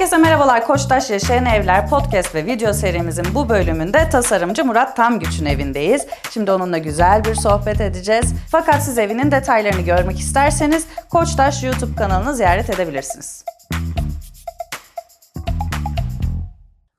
Herkese merhabalar. Koçtaş Yaşayan Evler podcast ve video serimizin bu bölümünde tasarımcı Murat Tamgüç'ün evindeyiz. Şimdi onunla güzel bir sohbet edeceğiz. Fakat siz evinin detaylarını görmek isterseniz Koçtaş YouTube kanalını ziyaret edebilirsiniz.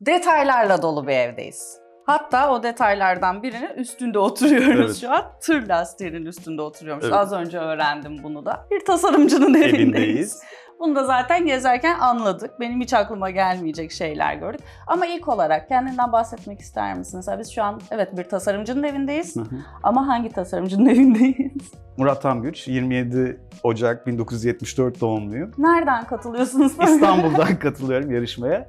Detaylarla dolu bir evdeyiz. Hatta o detaylardan birinin üstünde oturuyoruz Evet. şu an. Tır lastiğinin üstünde oturuyormuş. Evet. Az önce öğrendim bunu da. Bir tasarımcının evindeyiz. Evindeyiz. Bunu da zaten gezerken anladık. Benim hiç aklıma gelmeyecek şeyler gördük. Ama ilk olarak kendinden bahsetmek ister misin? Mesela biz şu an evet bir tasarımcının evindeyiz. Hı hı. Ama hangi tasarımcının evindeyiz? Murat Tamgüç, 27 Ocak 1974 doğumluyum. Nereden katılıyorsunuz? İstanbul'dan katılıyorum yarışmaya.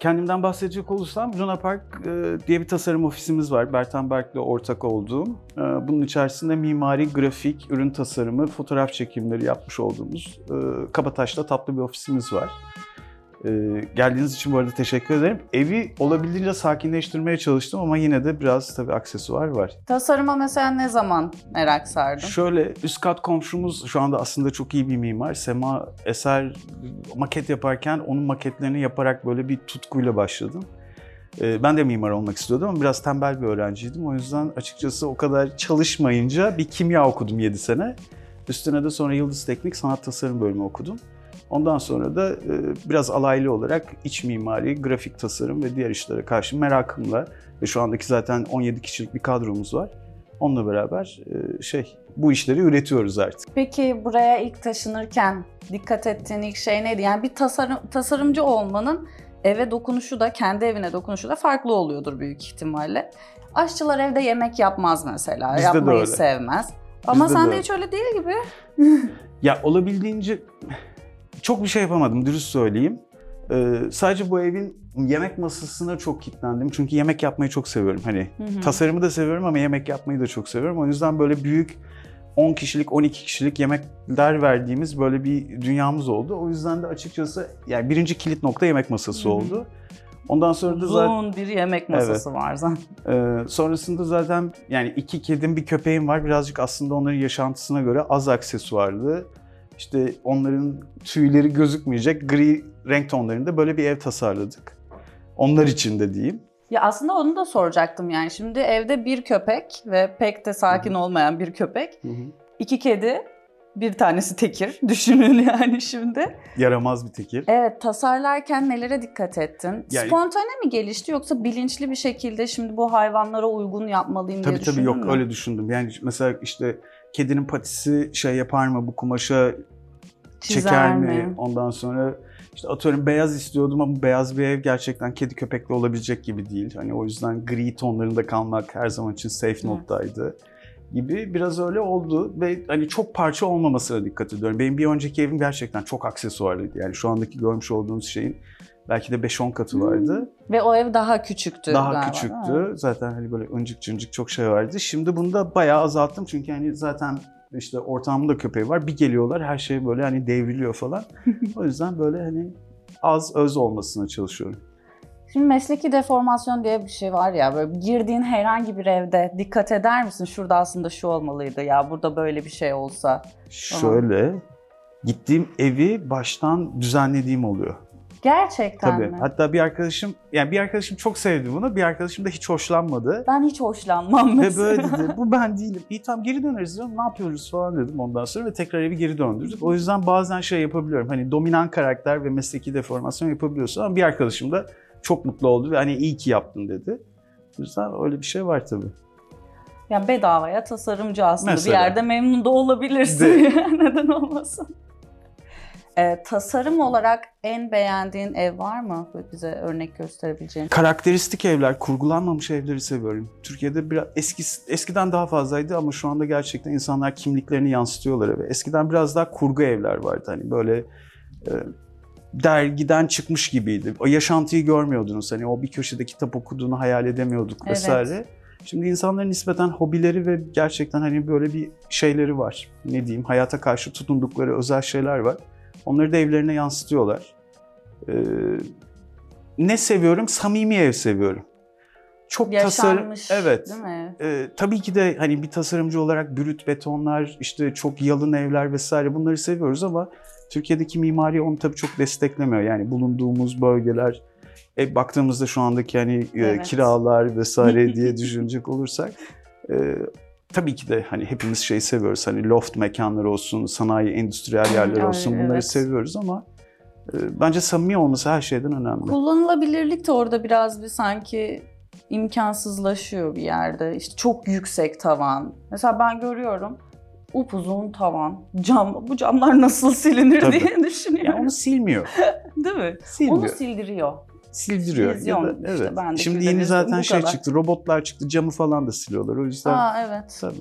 Kendimden bahsedecek olursam Luna Park e, diye bir tasarım ofisimiz var. Bertan Berk'le ortak olduğum. E, bunun içerisinde mimari, grafik, ürün tasarımı, fotoğraf çekimleri yapmış olduğumuz e, Kabataş'ta tatlı bir ofisimiz var. E, geldiğiniz için bu arada teşekkür ederim. Evi olabildiğince sakinleştirmeye çalıştım ama yine de biraz tabii aksesuar var. Tasarıma mesela ne zaman merak sardın? Şöyle üst kat komşumuz şu anda aslında çok iyi bir mimar. Sema eser maket yaparken onun maketlerini yaparak böyle bir tutkuyla başladım. Ee, Ben de mimar olmak istiyordum ama biraz tembel bir öğrenciydim. O yüzden açıkçası o kadar çalışmayınca bir kimya okudum 7 sene. Üstüne de sonra Yıldız Teknik Sanat Tasarım bölümü okudum. Ondan sonra da e, biraz alaylı olarak iç mimari, grafik tasarım ve diğer işlere karşı merakımla ve şu andaki zaten 17 kişilik bir kadromuz var. Onunla beraber e, şey bu işleri üretiyoruz artık. Peki buraya ilk taşınırken dikkat ettiğin ilk şey neydi? Yani bir tasarım, tasarımcı olmanın eve dokunuşu da, kendi evine dokunuşu da farklı oluyordur büyük ihtimalle. Aşçılar evde yemek yapmaz mesela, Bizde de yapmayı öyle. sevmez. Ama Bizde de sen de öyle. hiç öyle değil gibi. Ya olabildiğince çok bir şey yapamadım dürüst söyleyeyim. Ee, sadece bu evin yemek masasına çok kilitlendim. Çünkü yemek yapmayı çok seviyorum. Hani Hı hı. tasarımı da seviyorum ama yemek yapmayı da çok seviyorum. O yüzden böyle büyük 10 kişilik, 12 kişilik yemekler verdiğimiz böyle bir dünyamız oldu. O yüzden de açıkçası yani birinci kilit nokta yemek masası Hı hı. oldu. Ondan sonra da zaten Uzun bir yemek masası var zaten. Ee, sonrasında zaten yani iki kedim bir köpeğim var. Birazcık aslında onların yaşantısına göre az aksesuarlı. İşte onların tüyleri gözükmeyecek gri renk tonlarında böyle bir ev tasarladık. Onlar için de diyeyim. Ya aslında onu da soracaktım yani. Şimdi evde bir köpek ve pek de sakin olmayan bir köpek. iki kedi, bir tanesi tekir. Düşünün yani şimdi. Yaramaz bir tekir. Evet, tasarlarken nelere dikkat ettin? Yani- Spontane mi gelişti yoksa bilinçli bir şekilde şimdi bu hayvanlara uygun yapmalıyım diye Tabii tabii düşündün yok mü? öyle düşündüm. Yani mesela işte kedinin patisi şey yapar mı bu kumaşa Çizer çeker mi? Ondan sonra işte atıyorum beyaz istiyordum ama beyaz bir ev gerçekten kedi köpekle olabilecek gibi değil. Hani o yüzden gri tonlarında kalmak her zaman için safe Hı. noktaydı gibi biraz öyle oldu ve hani çok parça olmamasına dikkat ediyorum. Benim bir önceki evim gerçekten çok aksesuarlıydı. Yani şu andaki görmüş olduğunuz şeyin belki de 5-10 katı vardı. Ve o ev daha küçüktü Daha galiba, küçüktü. Zaten hani böyle öncük cıncık çok şey vardı. Şimdi bunu da bayağı azalttım çünkü hani zaten işte ortağımın da köpeği var. Bir geliyorlar her şey böyle hani devriliyor falan. o yüzden böyle hani az öz olmasına çalışıyorum. Şimdi mesleki deformasyon diye bir şey var ya böyle girdiğin herhangi bir evde dikkat eder misin? Şurada aslında şu olmalıydı ya burada böyle bir şey olsa. Şöyle gittiğim evi baştan düzenlediğim oluyor. Gerçekten Tabii. mi? Hatta bir arkadaşım yani bir arkadaşım çok sevdi bunu. Bir arkadaşım da hiç hoşlanmadı. Ben hiç hoşlanmam Ve mesela. böyle dedi bu ben değilim. İyi tamam geri döneriz diyorum. Ne yapıyoruz falan dedim ondan sonra ve tekrar evi geri döndürdük. O yüzden bazen şey yapabiliyorum. Hani dominant karakter ve mesleki deformasyon yapabiliyorsun ama bir arkadaşım da çok mutlu oldu ve hani iyi ki yaptın dedi. O yüzden öyle bir şey var tabii. Ya bedavaya tasarımcı aslında Mesela. bir yerde memnun da olabilirsin. Neden olmasın? Ee, tasarım olarak en beğendiğin ev var mı? Bize örnek gösterebileceğin. Karakteristik evler, kurgulanmamış evleri seviyorum. Türkiye'de biraz eski eskiden daha fazlaydı ama şu anda gerçekten insanlar kimliklerini yansıtıyorlar eve. Eskiden biraz daha kurgu evler vardı. Hani böyle e, dergiden çıkmış gibiydi. O yaşantıyı görmüyordunuz. Hani o bir köşede kitap okuduğunu hayal edemiyorduk Evet. vesaire. Şimdi insanların nispeten hobileri ve gerçekten hani böyle bir şeyleri var. Ne diyeyim? Hayata karşı tutundukları özel şeyler var. Onları da evlerine yansıtıyorlar. Ee, ne seviyorum? Samimi ev seviyorum. Çok tasarım... Yaşanmış Evet. değil mi? Ee, tabii ki de hani bir tasarımcı olarak brüt betonlar, işte çok yalın evler vesaire bunları seviyoruz ama Türkiye'deki mimari onu tabii çok desteklemiyor. Yani bulunduğumuz bölgeler e, baktığımızda şu andaki hani e, Evet. kiralar vesaire diye düşünecek olursak e, tabii ki de hani hepimiz şeyi seviyoruz. Hani loft mekanları olsun, sanayi, endüstriyel yerler olsun bunları evet. seviyoruz ama e, bence samimi olması her şeyden önemli. Kullanılabilirlik de orada biraz bir sanki imkansızlaşıyor bir yerde. İşte çok yüksek tavan. Mesela ben görüyorum upuzun tavan, cam. Bu camlar nasıl silinir Tabii. diye düşünüyorum. Yani onu silmiyor. Değil mi? Silmiyor. Onu sildiriyor. Sildiriyor. Vizyon Ya da- işte, evet. ben de Şimdi yeni zaten şey kadar. çıktı. Robotlar çıktı. Camı falan da siliyorlar. O yüzden Aa evet. tabii.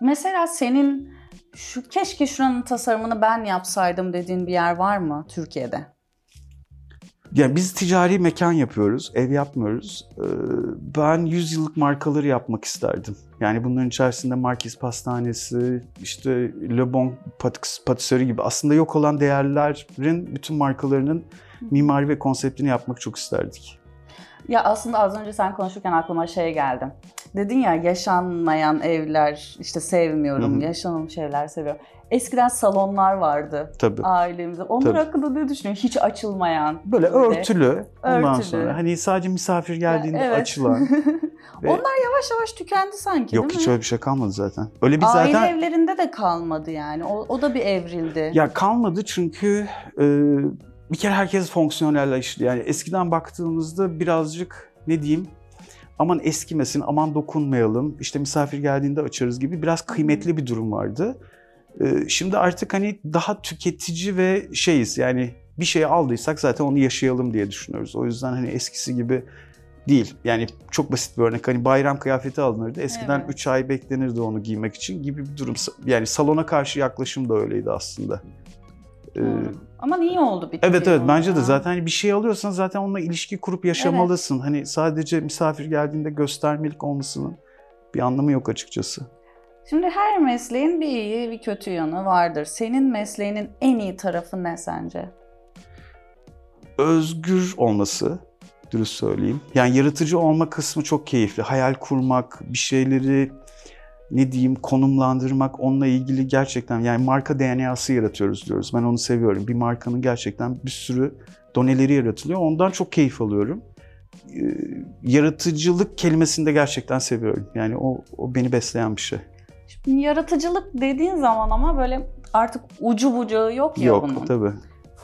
Mesela senin şu keşke şuranın tasarımını ben yapsaydım dediğin bir yer var mı Türkiye'de? Yani biz ticari mekan yapıyoruz, ev yapmıyoruz. Ee, Ben 100 yıllık markaları yapmak isterdim. Yani bunların içerisinde Marquis Pastanesi, işte Le Bon Patis- Patisserie gibi aslında yok olan değerlerin bütün markalarının mimari ve konseptini yapmak çok isterdik. Ya aslında az önce sen konuşurken aklıma şey geldi. Dedin ya yaşanmayan evler işte sevmiyorum, Hı hı. yaşanılmış evler seviyorum. Eskiden salonlar vardı Tabii. ailemizde. Onlar Tabii. hakkında ne düşünüyorsun? Hiç açılmayan. Böyle örtülü, ondan Örtülü. sonra hani sadece misafir geldiğinde Ya, evet. açılan. ve- Onlar yavaş yavaş tükendi sanki Yok değil hiç mi? öyle bir şey kalmadı zaten. Öyle bir Aile zaten evlerinde de kalmadı yani. O, o da bir evrildi. Ya kalmadı çünkü e, bir kere herkes fonksiyonelleşti. Yani eskiden baktığımızda birazcık ne diyeyim aman eskimesin, aman dokunmayalım, işte misafir geldiğinde açarız gibi biraz kıymetli bir durum vardı. E, şimdi artık hani daha tüketici ve şeyiz yani bir şey aldıysak zaten onu yaşayalım diye düşünüyoruz. O yüzden hani eskisi gibi değil. Yani çok basit bir örnek. Hani bayram kıyafeti alınırdı. Eskiden Evet. 3 ay beklenirdi onu giymek için gibi bir durum. Yani salona karşı yaklaşım da öyleydi aslında. Ee, Doğru. Ama iyi oldu bitti. Evet evet bence de zaten bir şey alıyorsan zaten onunla ilişki kurup yaşamalısın. Hani sadece misafir geldiğinde göstermelik olmasının bir anlamı yok açıkçası. Şimdi her mesleğin bir iyi bir kötü yanı vardır. Senin mesleğinin en iyi tarafı ne sence? Özgür olması dürüst söyleyeyim. Yani yaratıcı olma kısmı çok keyifli. Hayal kurmak, bir şeyleri ne diyeyim konumlandırmak onunla ilgili gerçekten yani marka DNA'sı yaratıyoruz diyoruz. Ben onu seviyorum. Bir markanın gerçekten bir sürü doneleri yaratılıyor. Ondan çok keyif alıyorum. Ee, yaratıcılık kelimesini de gerçekten seviyorum. Yani o, o beni besleyen bir şey. Şimdi yaratıcılık dediğin zaman ama böyle artık ucu bucağı yok ya Yok bunun. tabii.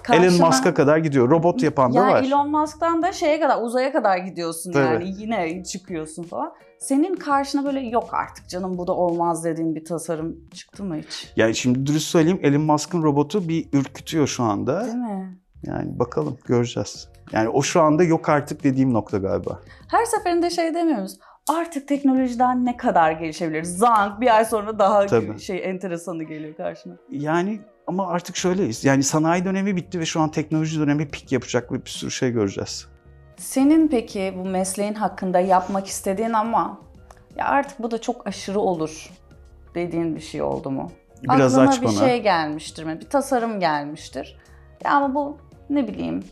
Karşına- Elon Musk'a kadar gidiyor. Robot yapan da ya var. Elon Musk'tan da şeye kadar uzaya kadar gidiyorsun Tabii. yani yine çıkıyorsun falan. Senin karşına böyle yok artık canım bu da olmaz dediğin bir tasarım çıktı mı hiç? Yani şimdi dürüst söyleyeyim Elon Musk'ın robotu bir ürkütüyor şu anda. Değil mi? Yani bakalım göreceğiz. Yani o şu anda yok artık dediğim nokta galiba. Her seferinde şey demiyoruz. Artık teknolojiden ne kadar gelişebiliriz? Zank bir ay sonra daha Tabii. şey enteresanı geliyor karşına. Yani ama artık şöyleyiz. Yani sanayi dönemi bitti ve şu an teknoloji dönemi pik yapacak ve bir sürü şey göreceğiz. Senin peki bu mesleğin hakkında yapmak istediğin ama ya artık bu da çok aşırı olur dediğin bir şey oldu mu? Biraz Aklına aç bir bana. şey gelmiştir mi? Bir tasarım gelmiştir. Ya ama bu ne bileyim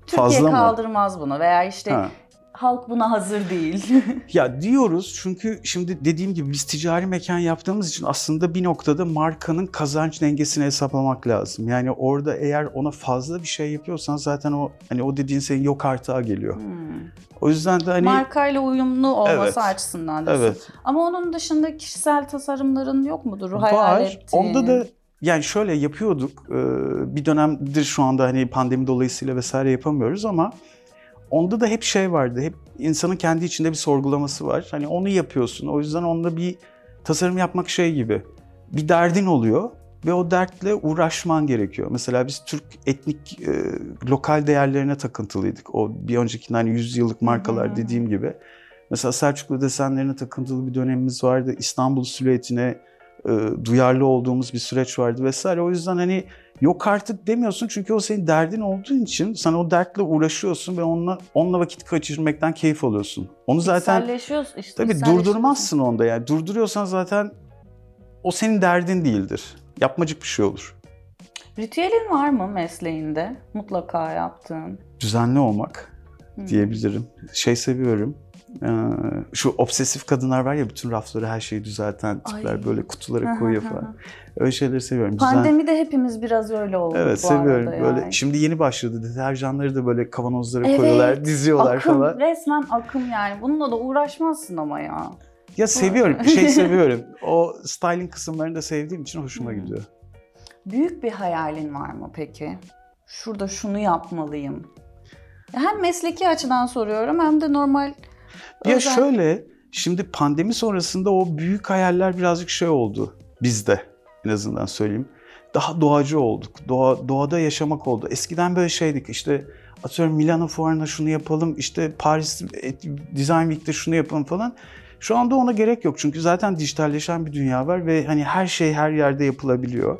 Türkiye Fazla mı? kaldırmaz bunu veya işte Ha. Halk buna hazır değil. Ya diyoruz çünkü şimdi dediğim gibi biz ticari mekan yaptığımız için aslında bir noktada markanın kazanç dengesini hesaplamak lazım. Yani orada eğer ona fazla bir şey yapıyorsan zaten o hani o dediğin senin yok artığa geliyor. Hmm. O yüzden de hani Markayla uyumlu olması Evet. açısından diyorsun. evet Ama onun dışında kişisel tasarımların yok mudur? Hayal var. ettiğin? Onda da yani şöyle yapıyorduk. Bir dönemdir şu anda hani pandemi dolayısıyla vesaire yapamıyoruz ama onda da hep şey vardı. Hep insanın kendi içinde bir sorgulaması var. Hani onu yapıyorsun. O yüzden onda bir tasarım yapmak şey gibi. Bir derdin oluyor ve o dertle uğraşman gerekiyor. Mesela biz Türk etnik e, lokal değerlerine takıntılıydık. O bir öncekinden hani 100 yıllık markalar hı. dediğim gibi. Mesela Selçuklu desenlerine takıntılı bir dönemimiz vardı. İstanbul silüetine e, duyarlı olduğumuz bir süreç vardı vesaire. O yüzden hani yok artık demiyorsun çünkü o senin derdin olduğu için sen o dertle uğraşıyorsun ve onunla onunla vakit geçirmekten keyif alıyorsun. Onu zaten işte. tabii durdurmazsın onda yani. Durduruyorsan zaten o senin derdin değildir. Yapmacık bir şey olur. Ritüelin var mı mesleğinde? Mutlaka yaptığın. Düzenli olmak Hmm. diyebilirim. Şey seviyorum. Ee, şu obsesif kadınlar var ya bütün rafları her şeyi düzelten tipler Ay. böyle kutulara koyuyor falan. Öyle şeyleri seviyorum. Düzen- Pandemide hepimiz biraz öyle olduk Evet bu seviyorum. arada Böyle yani. şimdi yeni başladı deterjanları da böyle kavanozlara Evet, koyuyorlar, diziyorlar akım, falan. resmen akım yani. Bununla da uğraşmazsın ama ya. Ya seviyorum, şey seviyorum. O styling kısımlarını da sevdiğim için hoşuma Hmm. gidiyor. Büyük bir hayalin var mı peki? Şurada şunu yapmalıyım. Hem mesleki açıdan soruyorum hem de normal Ya özel- şöyle, şimdi pandemi sonrasında o büyük hayaller birazcık şey oldu bizde en azından söyleyeyim. Daha doğacı olduk. Doğa, doğada yaşamak oldu. Eskiden böyle şeydik işte atıyorum Milano Fuarı'nda şunu yapalım, işte Paris e, Design Week'te şunu yapalım falan. Şu anda ona gerek yok çünkü zaten dijitalleşen bir dünya var ve hani her şey her yerde yapılabiliyor.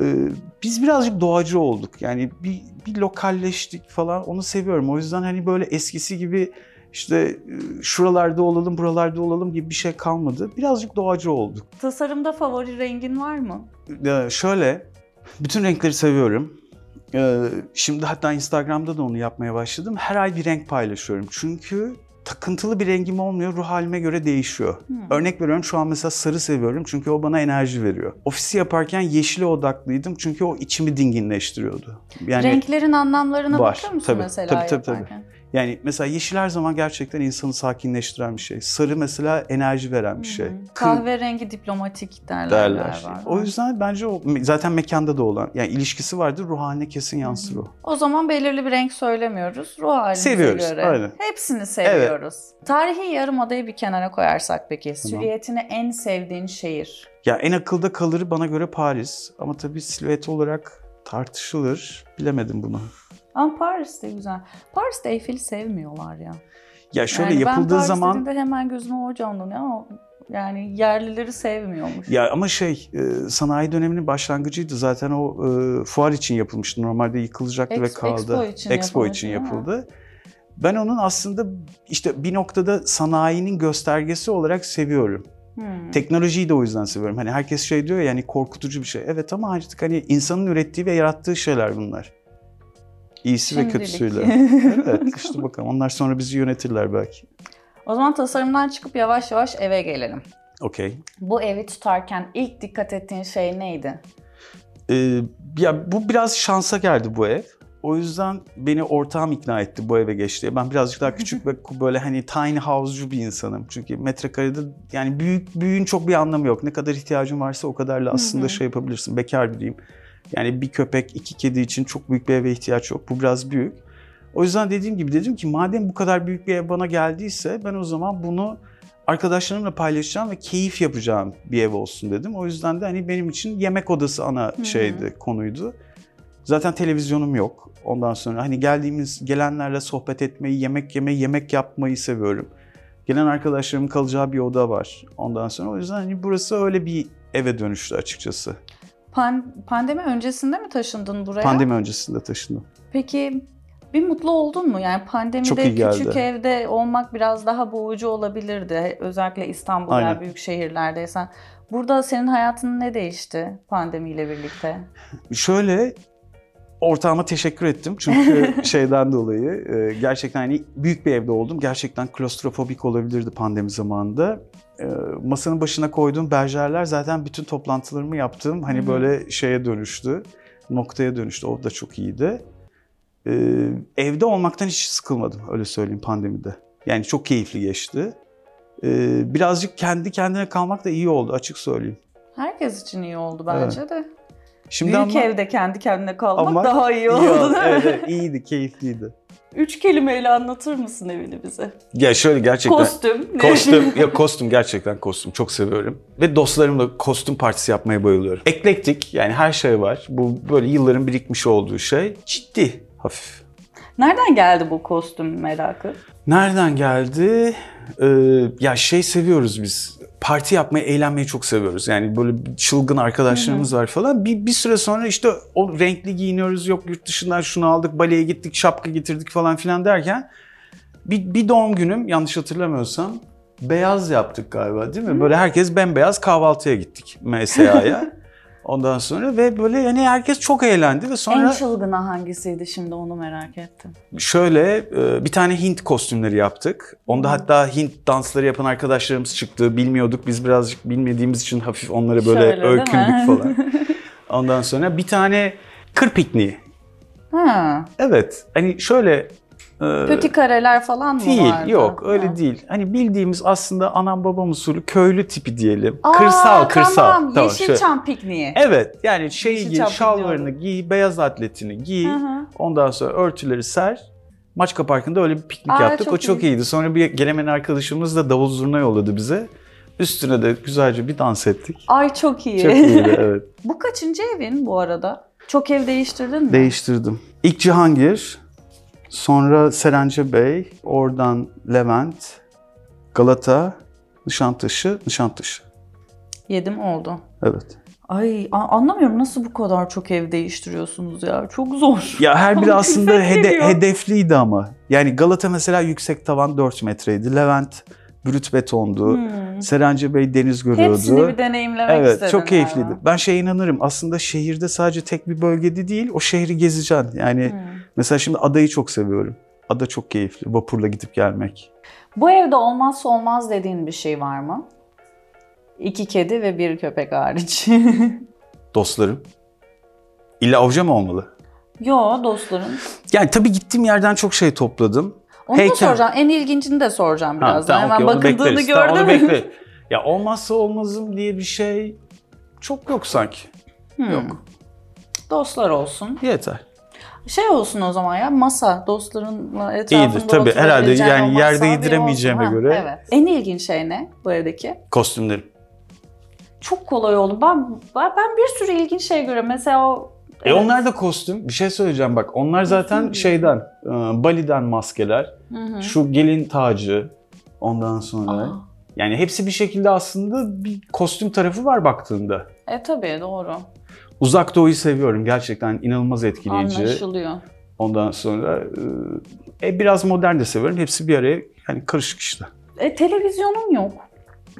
Ee, biz birazcık doğacı olduk. Yani bir, bir lokalleştik falan. Onu seviyorum. O yüzden hani böyle eskisi gibi işte e, şuralarda olalım, buralarda olalım gibi bir şey kalmadı. Birazcık doğacı olduk. tasarımda favori rengin var mı? Ee, şöyle, bütün renkleri seviyorum. Ee, şimdi hatta Instagram'da da onu yapmaya başladım. Her ay bir renk paylaşıyorum. Çünkü takıntılı bir rengim olmuyor. Ruh halime göre değişiyor. Hmm. Örnek veriyorum şu an mesela sarı seviyorum çünkü o bana enerji veriyor. Ofisi yaparken yeşile odaklıydım çünkü o içimi dinginleştiriyordu. Yani Renklerin anlamlarına Var, bakıyor musun tabii, mesela tabii, tabii, tabii. Yani mesela yeşil her zaman gerçekten insanı sakinleştiren bir şey. Sarı mesela enerji veren bir şey. Hı hı. Kahverengi diplomatik derler. derler. O yüzden bence o zaten mekanda da olan yani ilişkisi vardır ruh haline kesin yansır o. O zaman belirli bir renk söylemiyoruz. Ruh halimize Seviyoruz, göre. aynen. Hepsini seviyoruz. Tarihi Yarımada'yı bir kenara koyarsak peki. Silüetini en sevdiğin şehir. Ya en akılda kalır bana göre Paris ama tabii silüet olarak tartışılır. Bilemedim bunu. Ama Paris de güzel. Paris'te Eyfel'i sevmiyorlar ya. Ya şöyle yani ben yapıldığı Paris zaman dediğimde hemen gözüme o canlanıyor ama yani yerlileri sevmiyormuş. Ya ama şey e, sanayi döneminin başlangıcıydı zaten o e, fuar için yapılmıştı. Normalde yıkılacaktı ve Ex- kaldı. Expo için Expo için yapıldı. Ben onun aslında işte bir noktada sanayinin göstergesi olarak seviyorum. Hmm. Teknolojiyi de o yüzden seviyorum. Hani herkes şey diyor ya hani korkutucu bir şey. Evet ama artık hani insanın ürettiği ve yarattığı şeyler bunlar. İyisi ve Şimdilik. kötüsüyle. evet işte bakalım onlar sonra bizi yönetirler belki. O zaman tasarımdan çıkıp yavaş yavaş eve gelelim. Okey. Bu evi tutarken ilk dikkat ettiğin şey neydi? Ee, ya bu biraz şansa geldi bu ev. O yüzden beni ortağım ikna etti bu eve geç diye. Ben birazcık daha küçük ve böyle hani tiny house'cu bir insanım. Çünkü metrekarede yani büyük büyüğün çok bir anlamı yok. Ne kadar ihtiyacın varsa o kadarla aslında şey yapabilirsin. Bekar biriyim. Yani bir köpek, iki kedi için çok büyük bir eve ihtiyaç yok. Bu biraz büyük. O yüzden dediğim gibi dedim ki madem bu kadar büyük bir ev bana geldiyse ben o zaman bunu arkadaşlarımla paylaşacağım ve keyif yapacağım bir ev olsun dedim. O yüzden de hani benim için yemek odası ana hı. şeydi, konuydu. Zaten televizyonum yok. Ondan sonra hani geldiğimiz gelenlerle sohbet etmeyi, yemek yemeyi, yemek yapmayı seviyorum. Gelen arkadaşlarımın kalacağı bir oda var. Ondan sonra o yüzden hani burası öyle bir eve dönüştü açıkçası. Pan- pandemi öncesinde mi taşındın buraya? Pandemi öncesinde taşındım. Peki bir mutlu oldun mu? Yani pandemide iyi geldi. küçük evde olmak biraz daha boğucu olabilirdi. Özellikle İstanbul Aynen. büyük şehirlerdeysen. Burada senin hayatın ne değişti pandemiyle birlikte? Şöyle ortağıma teşekkür ettim çünkü şeyden dolayı e, gerçekten hani büyük bir evde oldum. Gerçekten klostrofobik olabilirdi pandemi zamanında. E, Masanın başına koyduğum berjerler zaten bütün toplantılarımı yaptığım hani Hı hı. böyle şeye dönüştü. Noktaya dönüştü. O da çok iyiydi. E, Evde olmaktan hiç sıkılmadım öyle söyleyeyim pandemide. Yani çok keyifli geçti. E, Birazcık kendi kendine kalmak da iyi oldu açık söyleyeyim. Herkes için iyi oldu bence de. Şimdi Büyük ama- evde kendi kendine kalmak Ama daha iyi oldu. Evet, evet, iyiydi, keyifliydi. Üç kelimeyle anlatır mısın evini bize? Ya şöyle gerçekten... Kostüm. Kostüm, ya kostüm gerçekten kostüm çok seviyorum. Ve dostlarımla kostüm partisi yapmaya bayılıyorum. Eklektik yani her şey var. Bu böyle yılların birikmiş olduğu şey. Ciddi, hafif. Nereden geldi bu kostüm merakı? Nereden geldi? Ee, ya şey seviyoruz biz. Parti yapmayı, eğlenmeyi çok seviyoruz. Yani böyle çılgın arkadaşlarımız var falan. Bir, bir süre sonra işte o renkli giyiniyoruz. Yok yurt dışından şunu aldık, baleye gittik, şapka getirdik falan filan derken bir, bir doğum günüm yanlış hatırlamıyorsam beyaz yaptık galiba değil mi? Böyle herkes bembeyaz kahvaltıya gittik MSA'ya. Ondan sonra ve böyle yani herkes çok eğlendi ve sonra En çılgına hangisiydi şimdi onu merak ettim. şöyle e, bir tane Hint kostümleri yaptık. Onda hatta Hint dansları yapan arkadaşlarımız çıktı. Bilmiyorduk biz birazcık bilmediğimiz için hafif onları böyle Şöyle, öykündük falan. Ondan sonra bir tane kır pikniği. Ha. Evet hani şöyle e, Pöti kareler falan mı Değil, vardı? yok öyle Ha. değil. Hani bildiğimiz aslında anam babam usulü köylü tipi diyelim. Aa, kırsal, kırsal. Tamam, şöyle. Yeşilçam pikniği. Evet, yani şeyi giy, şalvarını giy, beyaz atletini giy. Hı hı. Ondan sonra örtüleri ser. Maçka Parkı'nda öyle bir piknik Aa, yaptık. çok o çok iyi. iyiydi. Sonra bir gelemen arkadaşımız da davul zurna yolladı bize. Üstüne de güzelce bir dans ettik. Ay çok iyi. Çok iyiydi evet. Bu kaçıncı evin bu arada? Çok ev değiştirdin mi? Değiştirdim. İlk Cihangir, sonra Serence Bey, oradan Levent, Galata, Nişantaşı, Nişantaşı. Yedim oldu. Evet. Ay anlamıyorum nasıl bu kadar çok ev değiştiriyorsunuz ya. Çok zor. Ya her biri aslında hede- hedefliydi ama. Yani Galata mesela yüksek tavan 4 metreydi. Levent brüt betondu. Hmm. Serence Bey deniz görüyordu. Hepsini bir deneyimlemek Evet istedim. çok keyifliydi. galiba. Ben şeye inanırım. Aslında şehirde sadece tek bir bölgede değil o şehri gezeceksin. Yani Hmm. Mesela şimdi adayı çok seviyorum. Ada çok keyifli. Vapurla gidip gelmek. Bu evde olmazsa olmaz dediğin bir şey var mı? İki kedi ve bir köpek hariç. Dostlarım. İlla avcı mı olmalı? Yo dostların. Yani tabii gittiğim yerden çok şey topladım. Onu da Heykel. soracağım. En ilgincini de soracağım birazdan. tamam, Hemen onu bakıldığını. Tamam, onu gördüm. bekle. Ya olmazsa olmazım diye bir şey çok yok sanki. Hmm. Yok. Dostlar olsun. Yeter. Şey olsun o zaman ya masa dostlarınla etrafında İyidir, tabii. Herhalde yani yerde yediremeyeceğime göre- Evet. En ilginç şey ne bu evdeki? Kostümlerim. Çok kolay oldu. Ben, ben ben bir sürü ilginç şey görüyorum. Mesela o E onlar da kostüm. Bir şey söyleyeceğim bak. Onlar zaten şeyden, e, Bali'den maskeler. Hı hı. Şu gelin tacı. Ondan sonra. Aa, Yani hepsi bir şekilde aslında bir kostüm tarafı var baktığında. E tabii doğru. Uzak Doğu'yu seviyorum. Gerçekten inanılmaz etkileyici. Anlaşılıyor. Ondan sonra e, e, biraz modern de seviyorum. Hepsi bir araya yani karışık işte. E televizyonun yok.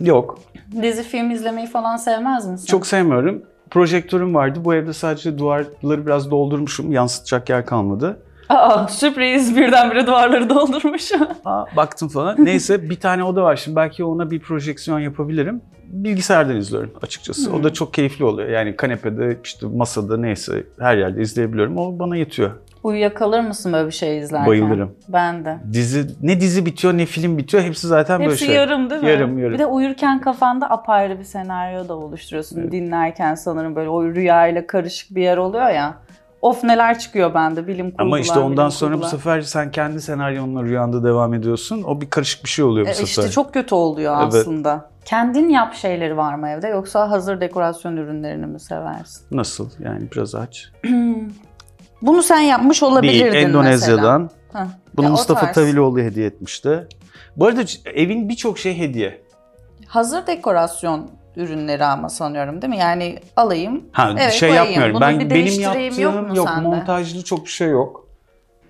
Yok. Dizi film izlemeyi falan sevmez misin? Çok sevmiyorum. Projektörüm vardı. Bu evde sadece duvarları biraz doldurmuşum. Yansıtacak yer kalmadı. Aa sürpriz birdenbire duvarları doldurmuş. Aa, baktım falan. Neyse bir tane oda var şimdi. Belki ona bir projeksiyon yapabilirim. Bilgisayardan izliyorum açıkçası. O da çok keyifli oluyor. Yani kanepede, işte masada neyse her yerde izleyebiliyorum. O bana yetiyor. Uyuyakalır mısın böyle bir şey izlerken? Bayılırım. Ben de. Dizi ne dizi bitiyor ne film bitiyor. Hepsi zaten böyle Hepsi şey. yarım değil mi? Yarım, yarım. Bir de uyurken kafanda apayrı bir senaryo da oluşturuyorsun. Dinlerken sanırım böyle o rüyayla karışık bir yer oluyor ya. Of neler çıkıyor bende bilim kurgular. Ama işte ondan sonra bu kurgular. sefer sen kendi senaryonla rüyanda devam ediyorsun. O bir karışık bir şey oluyor bu E, sefer. İşte çok kötü oluyor Evet. aslında. Kendin yap şeyleri var mı evde yoksa hazır dekorasyon ürünlerini mi seversin? Nasıl? Yani biraz aç. Bunu sen yapmış olabilirdin Değil, Endonezya'dan. mesela. Bunu Ya Mustafa. Tavilioğlu hediye etmişti. Bu arada evin birçok şey hediye. Hazır dekorasyon ürünleri ama sanıyorum değil mi? Yani alayım. Ha Evet, şey koyayım. yapmıyorum. Bunu ben bir benim değiştireyim yok yaptığım mu yok, sende? montajlı çok bir şey yok.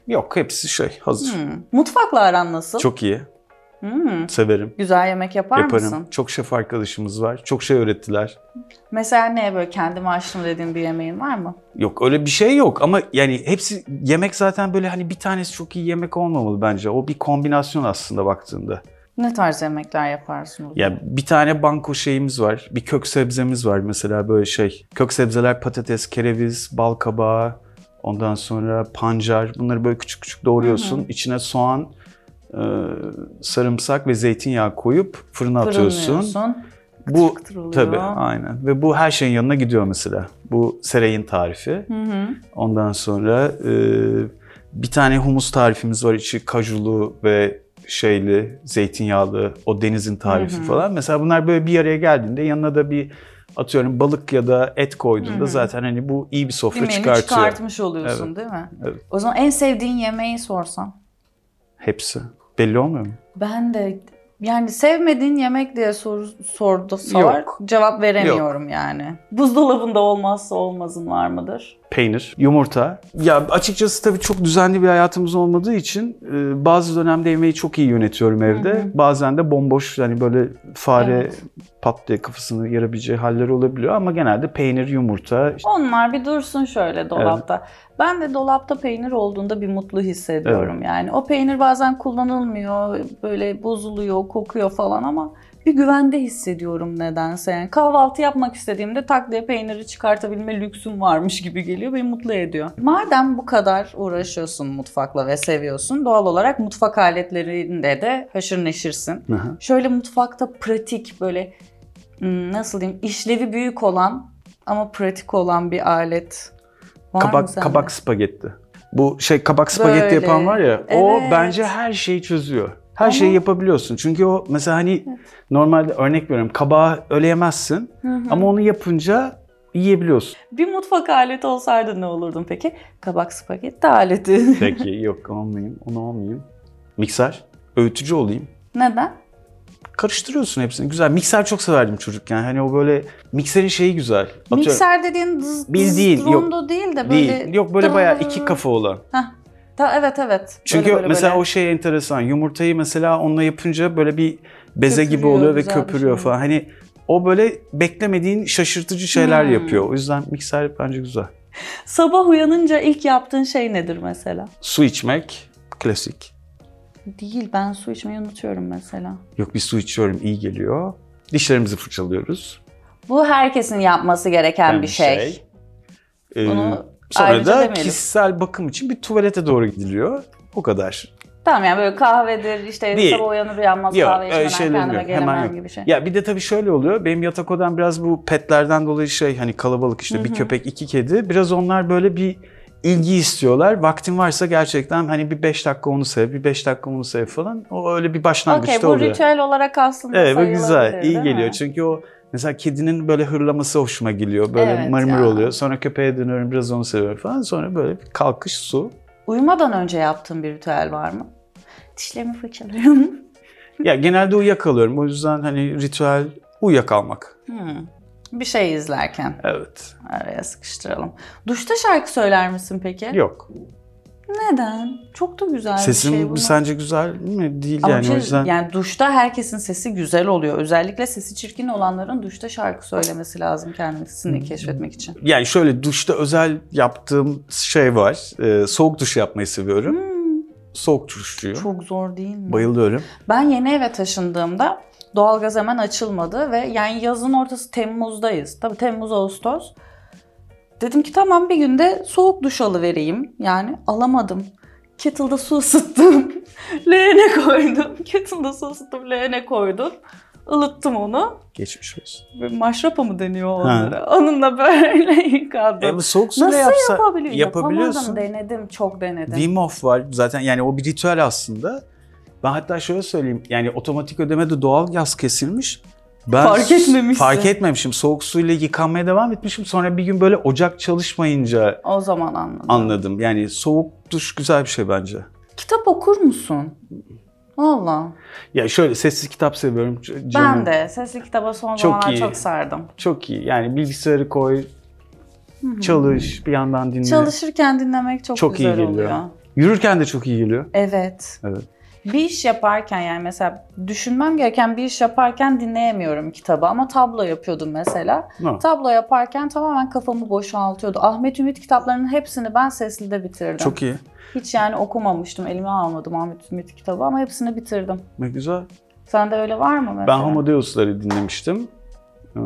Yok hepsi şey hazır. Hmm. Mutfakla aran nasıl? Çok iyi. Hmm. Severim. Güzel yemek yapar Yaparım. mısın? Çok şef arkadaşımız var. Çok şey öğrettiler. Mesela ne böyle kendim açtım dediğin bir yemeğin var mı? Yok öyle bir şey yok ama yani hepsi yemek zaten böyle hani bir tanesi çok iyi yemek olmamalı bence. O bir kombinasyon aslında baktığında. Ne tarz yemekler yaparsın? o zaman? Ya bir tane banko şeyimiz var. Bir kök sebzemiz var mesela böyle şey. Kök sebzeler patates, kereviz, bal kabağı, ondan sonra pancar. Bunları böyle küçük küçük doğruyorsun. İçine soğan, sarımsak ve zeytinyağı koyup fırına atıyorsun. Bu tabii aynen. Ve bu her şeyin yanına gidiyor mesela. Bu Seray'ın tarifi. Hı hı. Ondan sonra e, bir tane humus tarifimiz var. içi kajulu ve şeyli, zeytinyağlı, o denizin tarifi Hı hı. falan. Mesela bunlar böyle bir araya geldiğinde yanına da bir atıyorum balık ya da et koyduğunda Hı hı. zaten hani bu iyi bir sofra menü çıkartıyor. çıkartmış oluyorsun Evet. değil mi? Evet. O zaman en sevdiğin yemeği sorsam. Hepsi. Belli olmuyor mu? Ben de yani sevmediğin yemek diye sor, sordu sor. Yok. Cevap veremiyorum yani. Buzdolabında olmazsa olmazın var mıdır? Peynir, yumurta. Ya açıkçası tabii çok düzenli bir hayatımız olmadığı için e, bazı dönemde yemeği çok iyi yönetiyorum evde. Bazen de bomboş yani böyle fare Evet. pat diye kafasını yarabileceği haller olabiliyor ama genelde peynir, yumurta. işte- Onlar bir dursun şöyle dolapta. Ben de dolapta peynir olduğunda bir mutlu hissediyorum yani. O peynir bazen kullanılmıyor, böyle bozuluyor, kokuyor falan ama bir güvende hissediyorum nedense. Yani kahvaltı yapmak istediğimde tak diye peyniri çıkartabilme lüksüm varmış gibi geliyor. Beni mutlu ediyor. Madem bu kadar uğraşıyorsun mutfakla ve seviyorsun doğal olarak mutfak aletlerinde de haşır neşirsin. Hı. Şöyle mutfakta pratik böyle hmm, nasıl diyeyim işlevi büyük olan ama pratik olan bir alet var mı kabak sende? kabak spagetti. Bu şey kabak spagetti Böyle. yapan var ya o Evet. bence her şeyi çözüyor. Her Ama- şeyi yapabiliyorsun. Çünkü o mesela hani normalde örnek veriyorum kabağı öyle yemezsin Hı hı. ama onu yapınca yiyebiliyorsun. Bir mutfak aleti olsaydı ne olurdun peki? Kabak spagetti aleti. Peki yok olmayayım onu olmayayım. Mikser öğütücü olayım. Neden? Karıştırıyorsun hepsini. Güzel. Mikser çok severdim çocukken. Hani o böyle mikserin şeyi güzel. Atıyorum- Mikser dediğin dız, Bildiğin, dız yok. rondo değil de böyle... Değil. Yok böyle bayağı iki kafa olan. Heh. Ta, evet evet. Çünkü Böyle, böyle, mesela böyle. o şey enteresan. Yumurtayı mesela onunla yapınca böyle bir beze gibi Köpürüyor, oluyor ve köpürüyor şey. falan. Hani o böyle beklemediğin şaşırtıcı şeyler Hmm. yapıyor. O yüzden mikser bence güzel. Sabah uyanınca ilk yaptığın şey nedir mesela? Su içmek klasik. Değil ben su içmeyi unutuyorum mesela. Yok bir su içiyorum iyi geliyor. Dişlerimizi fırçalıyoruz. Bu herkesin yapması gereken Yani bir şey. Ee, Bunu sonra ayrıca da demeyelim. kişisel bakım için bir tuvalete doğru gidiliyor. O kadar. Tamam yani böyle kahvedir işte Değil. sabah uyanır uyanmaz Yok, kahve öyle içmeden şeyler kendime yok. Hemen gelemem yok. gibi şey. Ya bir de tabii şöyle oluyor. Benim yatak odam biraz bu petlerden dolayı şey hani kalabalık işte bir köpek iki kedi. Biraz onlar böyle bir ilgi istiyorlar. Vaktin varsa gerçekten hani bir 5 dakika onu sev, bir 5 dakika onu sev falan. O öyle bir başlangıçta Okey bu oluyor. ritüel olarak aslında Evet bu sayılabilir, güzel, iyi değil geliyor. mi? Çünkü o mesela kedinin böyle hırlaması hoşuma geliyor. Böyle Evet mırmır ya. oluyor. Sonra köpeğe dönüyorum biraz onu seviyorum falan. Sonra böyle bir kalkış su. Uyumadan önce yaptığın bir ritüel var mı? Dişlerimi fırçalıyorum. ya genelde uyuyakalıyorum. O yüzden hani ritüel uyuyakalmak. Hmm. Bir şey izlerken Evet. araya sıkıştıralım. Duşta şarkı söyler misin peki? Yok. Neden? Çok da güzel Sesim bir şey bu. sence güzel mi? Değil Ama yani şey- o yüzden. yani duşta herkesin sesi güzel oluyor. Özellikle sesi çirkin olanların duşta şarkı söylemesi lazım kendisini keşfetmek için. Yani şöyle duşta özel yaptığım şey var. Ee, soğuk duş yapmayı seviyorum. Soğuk duşçuyum. Hmm, Çok zor değil mi? Bayılıyorum. Ben yeni eve taşındığımda doğalgaz hemen açılmadı ve yani yazın ortası Temmuz'dayız. Tabii Temmuz Ağustos. Dedim ki tamam bir günde soğuk duş alıvereyim. Yani alamadım. Kettle'da su ısıttım. Leğene koydum. Kettle'da su ısıttım, leğene koydum. Ilıttım onu. Geçmiş olsun. Böyle maşrapa mı deniyor onlara? Onunla böyle yıkadım. E, bu soğuk suyla Nasıl yapsa, yapabiliyor? yapabiliyorsun. Yapamadım denedim. Çok denedim. Wim Hof var zaten yani o bir ritüel aslında. Ben hatta şöyle söyleyeyim yani otomatik ödemede doğal gaz kesilmiş. Ben Fark etmemişsin. Fark etmemişim. Soğuk suyla yıkanmaya devam etmişim. Sonra bir gün böyle ocak çalışmayınca O zaman anladım. anladım. Yani soğuk duş güzel bir şey bence. Kitap okur musun? Valla. Ya şöyle sessiz kitap seviyorum. C- Ben canım. de sesli kitaba son Çok zamanlar iyi. çok sardım. Çok iyi. Yani bilgisayarı koy, çalış, bir yandan dinle. Çalışırken dinlemek çok, Çok iyi güzel geliyor. oluyor. Yürürken de çok iyi geliyor. Evet. Evet. Bir iş yaparken yani mesela düşünmem gereken bir iş yaparken dinleyemiyorum kitabı ama tablo yapıyordum mesela. Ha. Tablo yaparken tamamen kafamı boşaltıyordu. Ahmet Ümit kitaplarının hepsini ben seslide bitirdim. Çok iyi. Hiç yani okumamıştım, elime almadım Ahmet Ümit kitabı ama hepsini bitirdim. Ne güzel. Sende öyle var mı mesela? Ben Homo Deus'ları dinlemiştim. Ee,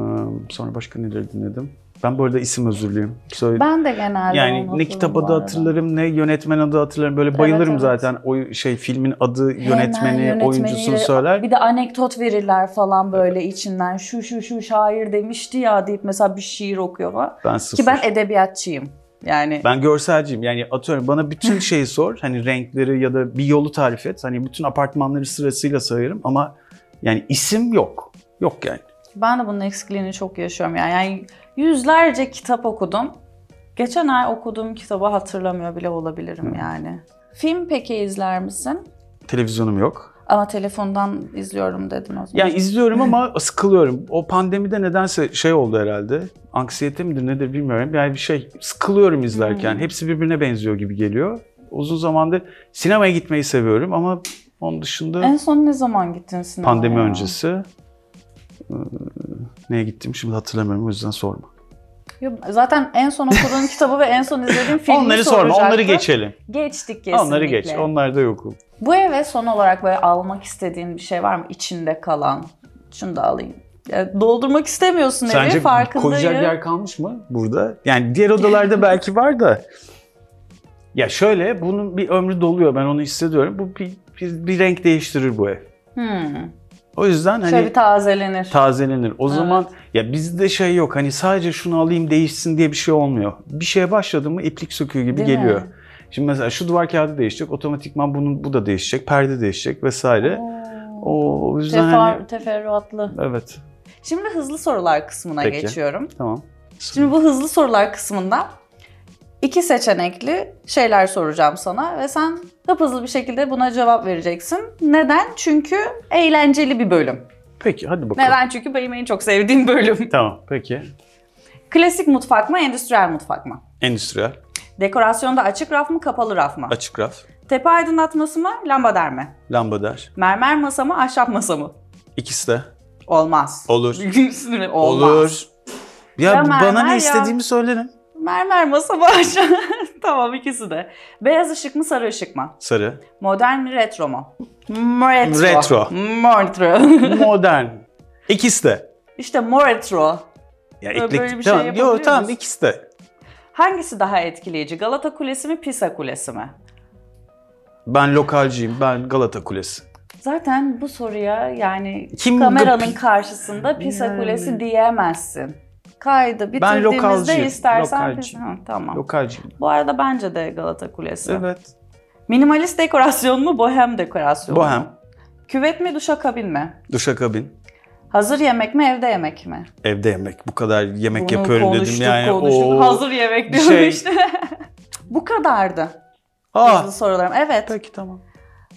Sonra başka neleri dinledim? Ben bu arada isim özürlüyüm. Söyle- Ben de genelde yani ne kitap adı hatırlarım ne yönetmen adı hatırlarım. Böyle bayılırım evet. zaten. O şey filmin adı, yönetmeni, yönetmeniyle- oyuncusunu söyler. Bir de anekdot verirler falan böyle içinden. Şu şu şu şair demişti ya deyip mesela bir şiir okuyor falan. Ben sıfır. Ki ben edebiyatçıyım. Yani Ben görselciyim. Yani atıyorum bana bütün şeyi sor. Hani renkleri ya da bir yolu tarif et. Hani bütün apartmanları sırasıyla sayarım ama yani isim yok. Yok yani. ben de bunun eksikliğini çok yaşıyorum. Yani, yani yüzlerce kitap okudum. Geçen ay okuduğum kitabı hatırlamıyor bile olabilirim yani. Film peki izler misin? Televizyonum yok. Ama telefondan izliyorum dedin o zaman. Yani izliyorum ama sıkılıyorum. O pandemide nedense şey oldu herhalde. Anksiyete midir nedir bilmiyorum. Yani bir şey sıkılıyorum izlerken. Hmm. Hepsi birbirine benziyor gibi geliyor. Uzun zamandır sinemaya gitmeyi seviyorum ama onun dışında En son ne zaman gittin sinemaya? pandemi öncesi ee, neye gittim şimdi hatırlamıyorum o yüzden sorma. Zaten en son okuduğun kitabı ve en son izlediğin filmi onları sorma, onları soracaktım. geçelim. Geçtik kesinlikle. Onları geç. Onlar da yokum. Bu eve son olarak böyle almak istediğin bir şey var mı? İçinde kalan. Şunu da alayım. Ya, doldurmak istemiyorsun evi Sence farkındayım. koyacak yer kalmış mı burada? Yani diğer odalarda belki var da. Ya şöyle bunun bir ömrü doluyor ben onu hissediyorum. Bu bir, bir, bir renk değiştirir bu ev. Hmm. O yüzden hani Şöyle bir tazelenir. tazelenir. O zaman ya bizde şey yok hani sadece şunu alayım değişsin diye bir şey olmuyor. Bir şeye başladı mı iplik söküğü gibi Değil geliyor. mi? Şimdi mesela şu duvar kağıdı değişecek, otomatikman bunun bu da değişecek, perde değişecek vesaire. O, o yüzden Tefer, hani teferruatlı. evet Şimdi hızlı sorular kısmına Peki. geçiyorum. tamam. Şimdi bu hızlı sorular kısmında iki seçenekli şeyler soracağım sana ve sen hızlı bir şekilde buna cevap vereceksin. Neden? Çünkü eğlenceli bir bölüm. Peki hadi bakalım. Neden? Çünkü benim en çok sevdiğim bölüm. Tamam peki. Klasik mutfak mı, endüstriyel mutfak mı? Endüstriyel, Dekorasyonda açık raf mı, kapalı raf mı? açık raf, Tepe aydınlatması mı, lambader mi? lambader. Mermer masa mı, ahşap masa mı? İkisi de. Olmaz. Olur. Olmaz. Olur. Ya, Ya bana ne ya. istediğimi söylerim. Mermer masa ahşap? tamam ikisi de. Beyaz ışık mı, sarı ışık mı? Sarı. Modern mi, retro mu? Retro. Retro. Retro. Modern. İkisi de. işte moretro. Ya Böyle- eklektik. böyle bir şey tamam. yapabiliyor Yo, tamam musun? ikisi de. Hangisi daha etkileyici? Galata Kulesi mi, Pisa Kulesi mi? Ben lokalciyim. Ben Galata Kulesi. Zaten bu soruya yani Kim kameranın karşısında Pisa Yani. Kulesi diyemezsin. Kaydı Ben bitirdiğimizde lokalcıyım, istersen lokalciyim. Pisa- Ha, tamam. Lokalciyim. Bu arada bence de Galata Kulesi. Evet. Minimalist dekorasyon mu, bohem dekorasyon mu? Bohem. Küvet mi, duşakabin mi? Duşakabin. Hazır yemek mi, evde yemek mi? Evde yemek. Bu kadar yemek Bunu yapıyorum konuştuk, dedim yani. konuştuk. Oo. Hazır yemek diyorum şey- işte. Bu kadardı Aa, hızlı sorularım. Evet. peki tamam.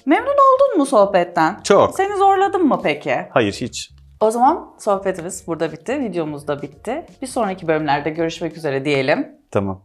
Memnun oldun mu sohbetten? Çok. Seni zorladım mı peki? Hayır hiç. O zaman sohbetimiz burada bitti, videomuz da bitti. Bir sonraki bölümlerde görüşmek üzere diyelim. Tamam.